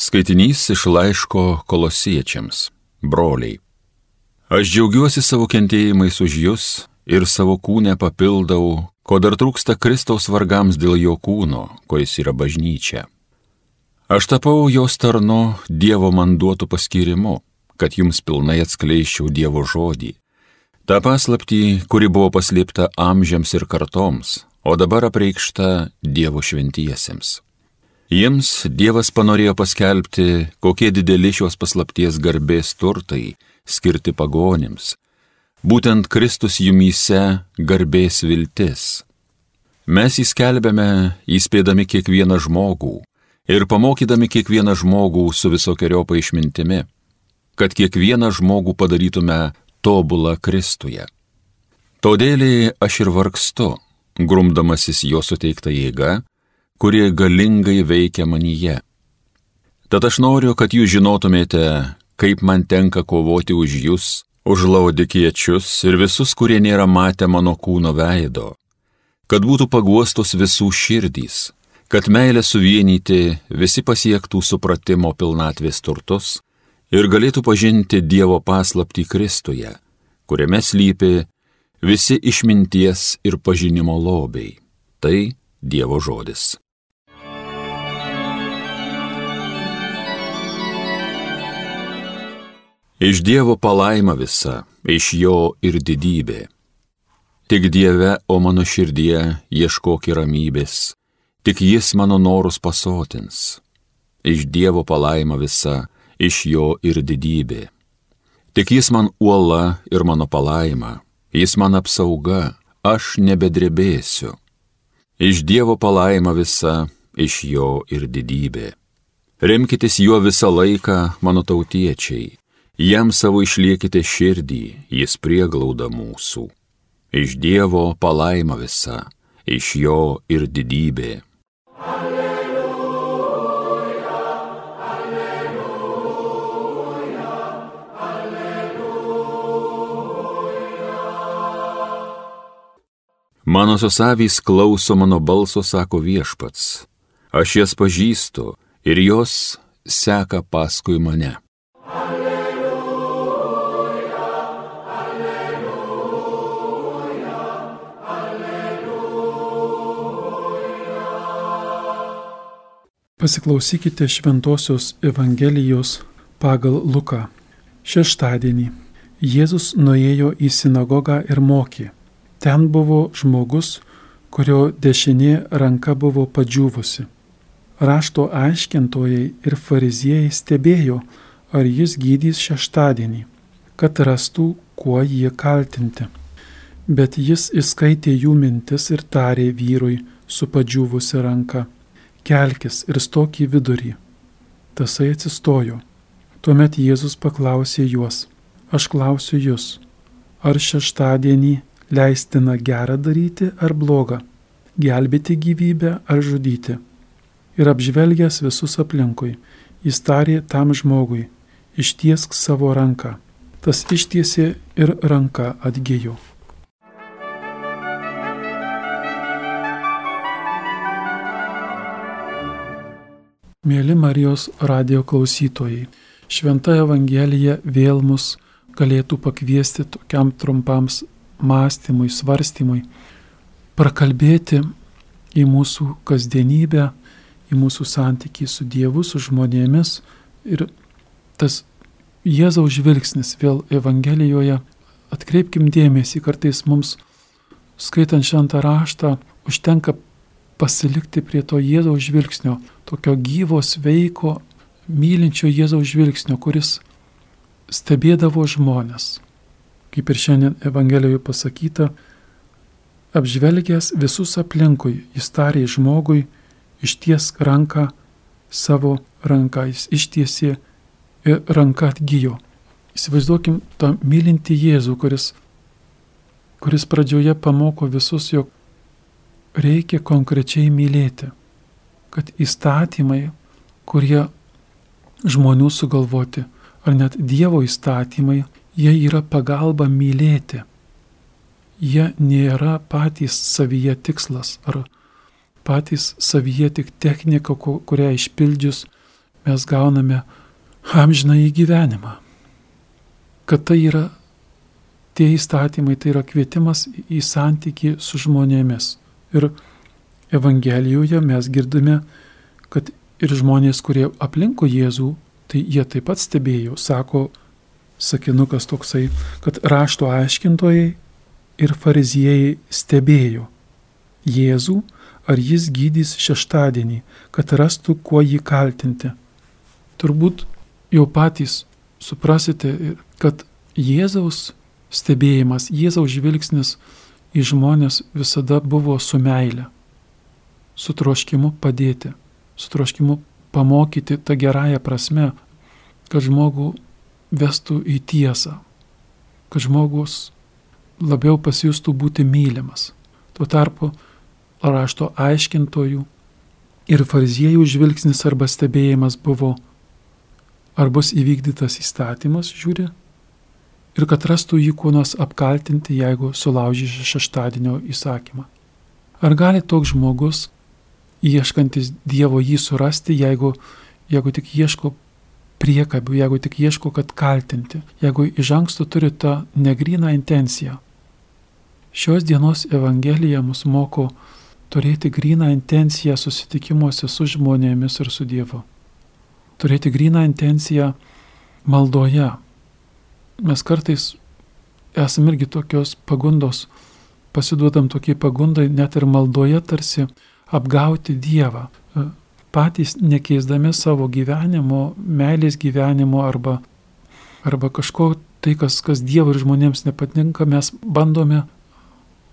Skaitinys iš laiško kolosiečiams, broliai. Aš džiaugiuosi savo kentėjimais už jūs ir savo kūnę papildau, ko dar trūksta Kristaus vargams dėl jo kūno, kuris yra bažnyčia. Aš tapau jos tarnu Dievo man duotų paskirimu, kad jums pilnai atskleiščiau Dievo žodį. Ta paslapti, kuri buvo paslėpta amžiams ir kartoms, o dabar apreikšta Dievo šventiesiems. Jiems Dievas panorėjo paskelbti, kokie dideli šios paslapties garbės turtai skirti pagonims. Būtent Kristus jumyse garbės viltis. Mes įskelbėme, įspėdami kiekvieną žmogų ir pamokydami kiekvieną žmogų su visokiojo paaišmintimi, kad kiekvieną žmogų padarytume tobulą Kristuje. Todėl aš ir vargstu, grumdamasis jo suteikta jėga, kurie galingai veikia manyje. Tad aš noriu, kad jūs žinotumėte, kaip man tenka kovoti už jūs, už laudikiečius ir visus, kurie nėra matę mano kūno veido, kad būtų paguostos visų širdys, kad meilė suvienyti visi pasiektų supratimo pilnatvės turtus ir galėtų pažinti Dievo paslapti Kristuje, kuriame slypi visi išminties ir pažinimo lobiai. Tai Dievo žodis. Iš Dievo palaima visa, iš Jo ir didybė. Tik Dieve, o mano širdie, ieškok ramybės, tik Jis mano norus pasotins. Iš Dievo palaima visa, iš Jo ir didybė. Tik Jis man uola ir mano palaima, Jis man apsauga, aš nebedrebėsiu. Iš Dievo palaima visa, iš Jo ir didybė. Remkitės juo visą laiką, mano tautiečiai Jam savo išliekite širdį, jis prieglauda mūsų. Iš Dievo palaima visa, iš Jo ir didybė. Alleluja, alleluja, alleluja. Mano susavys klauso mano balso, sako viešpats. Aš jas pažįstu ir jos seka paskui mane. Pasiklausykite Šventojios Evangelijos pagal Luką. Šeštadienį Jėzus nuėjo į sinagogą ir mokė. Ten buvo žmogus, kurio dešinė ranka buvo padžiūvusi. Rašto aiškintojai ir fariziejai stebėjo, ar jis gydys šeštadienį, kad rastų, kuo jie kaltinti. Bet jis įskaitė jų mintis ir tarė vyrui su padžiūvusi ranka kelkis ir stok į vidurį. Tasai atsistojo. Tuomet Jėzus paklausė juos, aš klausiu jūs, ar šeštadienį leistina gerą daryti ar blogą, gelbėti gyvybę ar žudyti. Ir apžvelgęs visus aplinkui, jis tarė tam žmogui, ištiesk savo ranką. Tas ištiesė ir ranka atgyjo. Mėly Marijos radio klausytojai, Šventa Evangelija vėl mus galėtų pakviesti tokiam trumpam mąstymui, svarstymui, prakalbėti į mūsų kasdienybę, į mūsų santykį su Dievu, su žmonėmis ir tas Jėzaus žvilgsnis vėl Evangelijoje, atkreipkim dėmesį, kartais mums skaitant šventą raštą užtenka pasilikti prie to Jėzaus žvilgsnio, tokio gyvo, sveiko, mylinčio Jėzaus žvilgsnio, kuris stebėdavo žmonės. Kaip ir šiandien Evangelijoje pasakyta, apžvelgęs visus aplinkui, jis tarė žmogui, išties ranką savo ranką, jis ištiesė ir ranka atgyjo. Įsivaizduokim tą mylinti Jėzų, kuris, kuris pradžioje pamoko visus, jog reikia konkrečiai mylėti, kad įstatymai, kurie žmonių sugalvoti, ar net Dievo įstatymai, jie yra pagalba mylėti. Jie nėra patys savyje tikslas ar patys savyje tik technika, kurią išpildžius mes gauname amžiną į gyvenimą. Kad tai yra tie įstatymai, tai yra kvietimas į santyki su žmonėmis. Ir Evangelijoje mes girdime, kad ir žmonės, kurie aplinko Jėzų, tai jie taip pat stebėjo, sako sakinukas toksai, kad rašto aiškintojai ir fariziejai stebėjo Jėzų, ar jis gydys šeštadienį, kad rastų, kuo jį kaltinti. Turbūt jau patys suprasite, kad Jėzaus stebėjimas, Jėzaus žvilgsnis į žmonės visada buvo su meile, su troškimu padėti, su troškimu pamokyti tą gerąją prasme, kad žmogų vestų į tiesą, kad žmogus labiau pasijustų būti mylimas. Tuo tarpu rašto aiškintojų ir fariziejų žvilgsnis arba stebėjimas buvo, ar bus įvykdytas įstatymas, žiūri, ir kad rastų jį nors apkaltinti, jeigu sulaužys šeštadienio įsakymą. Ar gali toks žmogus, ieškantis Dievo jį surasti, jeigu, jeigu tik ieško priekabių, jeigu tik ieško, kad kaltinti, jeigu iš anksto turi tą negryną intenciją. Šios dienos Evangelija mus moko turėti gryną intenciją susitikimuose su žmonėmis ir su Dievu. Turėti gryną intenciją maldoje. Mes kartais esame irgi tokios pagundos, pasiduodam tokiai pagundai net ir maldoje tarsi apgauti Dievą, patys nekeisdami savo gyvenimo, meilės gyvenimo arba, arba kažko tai, kas, kas Dievo ir žmonėms nepatinka, mes bandome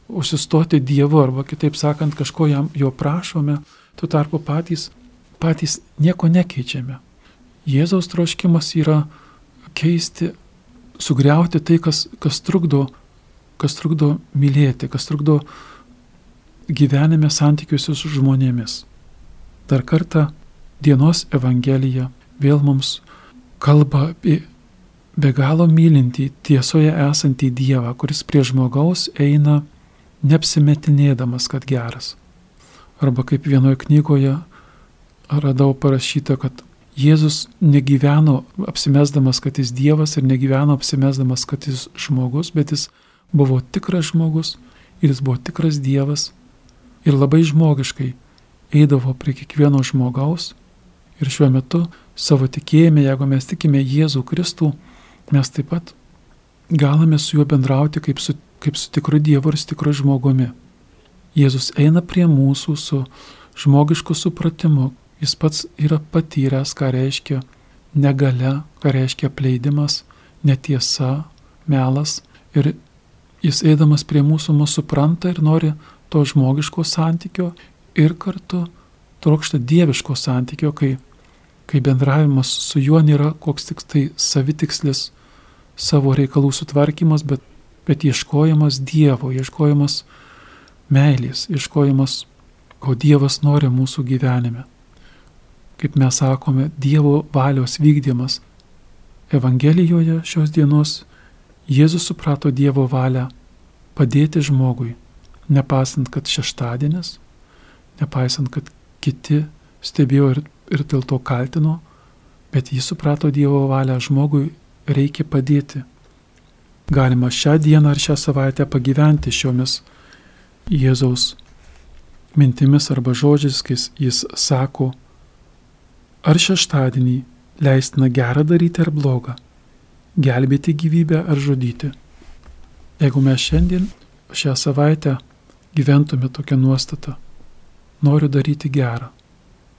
užsistoti Dievu arba kitaip sakant, kažko jam jo prašome, tuo tarpu patys, patys nieko nekeičiame. Jėzaus troškimas yra keisti, sugriauti tai, kas, kas, trukdo, kas trukdo mylėti, kas trukdo gyvenime santykiuose su žmonėmis. Dar kartą dienos Evangelija vėl mums kalba apie be galo mylintį tiesoje esantį Dievą, kuris prie žmogaus eina neapsimetinėdamas, kad geras. Arba kaip vienoje knygoje radau parašyta, kad Jėzus negyveno apsimesdamas, kad jis Dievas ir negyveno apsimesdamas, kad jis žmogus, bet jis buvo tikras žmogus ir jis buvo tikras Dievas ir labai žmogiškai eidavo prie kiekvieno žmogaus ir šiuo metu savo tikėjime, jeigu mes tikime Jėzų Kristų, mes taip pat galime su juo bendrauti kaip su, kaip su tikru Dievu ir su tikru žmogumi. Jėzus eina prie mūsų su žmogišku supratimu. Jis pats yra patyręs, ką reiškia negale, ką reiškia apleidimas, netiesa, melas. Ir jis eidamas prie mūsų mus supranta ir nori to žmogiško santykio ir kartu trokšta dieviško santykio, kai, kai bendravimas su juo nėra koks tik tai savitikslis savo reikalų sutvarkymas, bet, bet ieškojimas Dievo, ieškojimas meilės, ieškojimas, ko Dievas nori mūsų gyvenime. Kaip mes sakome, Dievo valios vykdymas. Evangelijoje šios dienos Jėzus suprato Dievo valią padėti žmogui, nepasant, kad šeštadienis nepaisant, kad kiti stebėjo ir, ir dėl to kaltino, bet jis suprato Dievo valią, žmogui reikia padėti. Galima šią dieną ar šią savaitę pagyventi šiomis Jėzaus mintimis arba žodžiais, kai jis sako, ar šeštadienį leistina gerą daryti ar blogą, gelbėti gyvybę ar žudyti. Jeigu mes šiandien šią savaitę gyventume tokią nuostatą, noriu daryti gerą,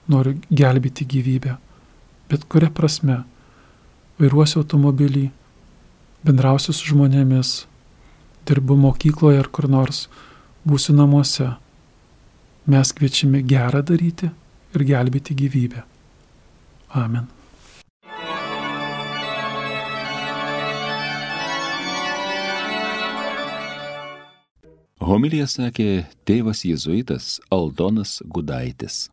noriu gelbėti gyvybę, bet kuria prasme vairuosiu automobilį, bendrausiu su žmonėmis, dirbu mokykloje ar kur nors, būsiu namuose. Mes kviečiame gerą daryti ir gelbėti gyvybę. Amen. Homilija sakė tėvas jėzuitas Aldonas Gudaitis.